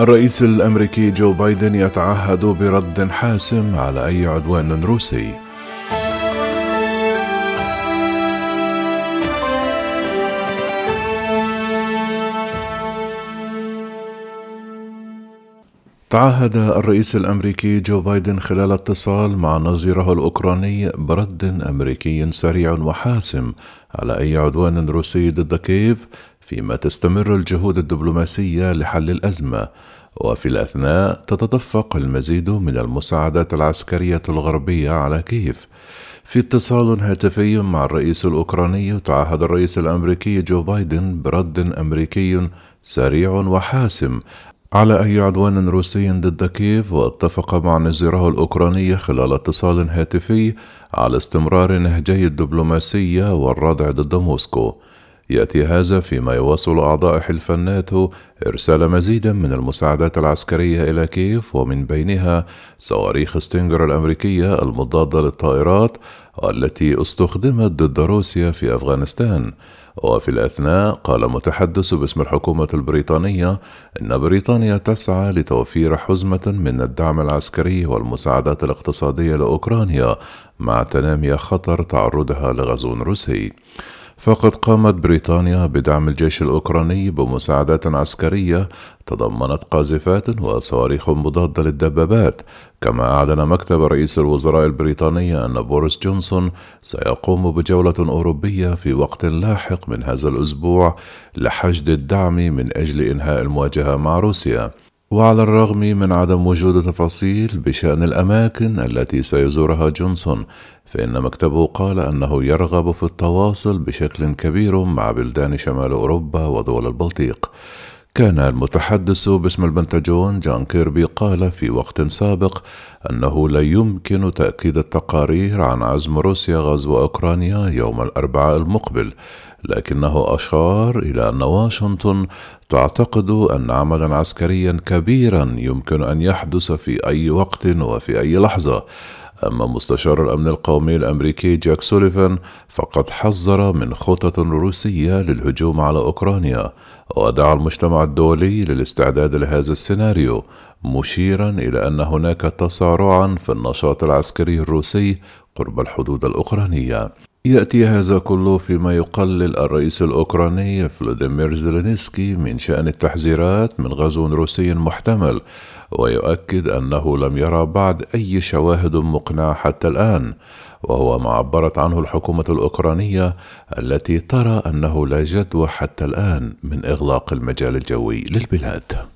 الرئيس الأمريكي جو بايدن يتعهد برد حاسم على أي عدوان روسي. تعهد الرئيس الأمريكي جو بايدن خلال اتصال مع نظيره الأوكراني برد أمريكي سريع وحاسم على أي عدوان روسي ضد كييف فيما تستمر الجهود الدبلوماسية لحل الأزمة. وفي الأثناء تتدفق المزيد من المساعدات العسكرية الغربية على كييف. في اتصال هاتفي مع الرئيس الأوكراني تعهد الرئيس الأمريكي جو بايدن برد أمريكي سريع وحاسم على أي عدوان روسي ضد كييف واتفق مع نظيره الأوكراني خلال اتصال هاتفي على استمرار نهجي الدبلوماسية والردع ضد موسكو. يأتي هذا فيما يواصل أعضاء حلف الناتو إرسال مزيد من المساعدات العسكرية إلى كييف ومن بينها صواريخ ستينجر الأمريكية المضادة للطائرات والتي استخدمت ضد روسيا في أفغانستان. وفي الأثناء قال متحدث باسم الحكومة البريطانية إن بريطانيا تسعى لتوفير حزمة من الدعم العسكري والمساعدات الاقتصادية لأوكرانيا مع تنامي خطر تعرضها لغزو روسي. فقد قامت بريطانيا بدعم الجيش الأوكراني بمساعدات عسكرية تضمنت قاذفات وصواريخ مضادة للدبابات كما أعلن مكتب رئيس الوزراء البريطاني أن بوريس جونسون سيقوم بجولة أوروبية في وقت لاحق من هذا الأسبوع لحشد الدعم من أجل إنهاء المواجهة مع روسيا. وعلى الرغم من عدم وجود تفاصيل بشأن الأماكن التي سيزورها جونسون فإن مكتبه قال أنه يرغب في التواصل بشكل كبير مع بلدان شمال أوروبا ودول البلطيق. كان المتحدث باسم البنتاجون جان كيربي قال في وقت سابق أنه لا يمكن تأكيد التقارير عن عزم روسيا غزو أوكرانيا يوم الأربعاء المقبل لكنه أشار إلى أن واشنطن تعتقد أن عملا عسكريا كبيرا يمكن أن يحدث في أي وقت وفي أي لحظة. أما مستشار الأمن القومي الأمريكي جاك سوليفان فقد حذر من خطط روسية للهجوم على أوكرانيا ودعا المجتمع الدولي للاستعداد لهذا السيناريو مشيرا إلى أن هناك تسارعا في النشاط العسكري الروسي قرب الحدود الأوكرانية. يأتي هذا كله فيما يقلل الرئيس الأوكراني فلوديمير زيلينسكي من شأن التحذيرات من غزو روسي محتمل ويؤكد أنه لم يرى بعد أي شواهد مقنعة حتى الآن وهو ما عبرت عنه الحكومة الأوكرانية التي ترى أنه لا جدوى حتى الآن من إغلاق المجال الجوي للبلاد.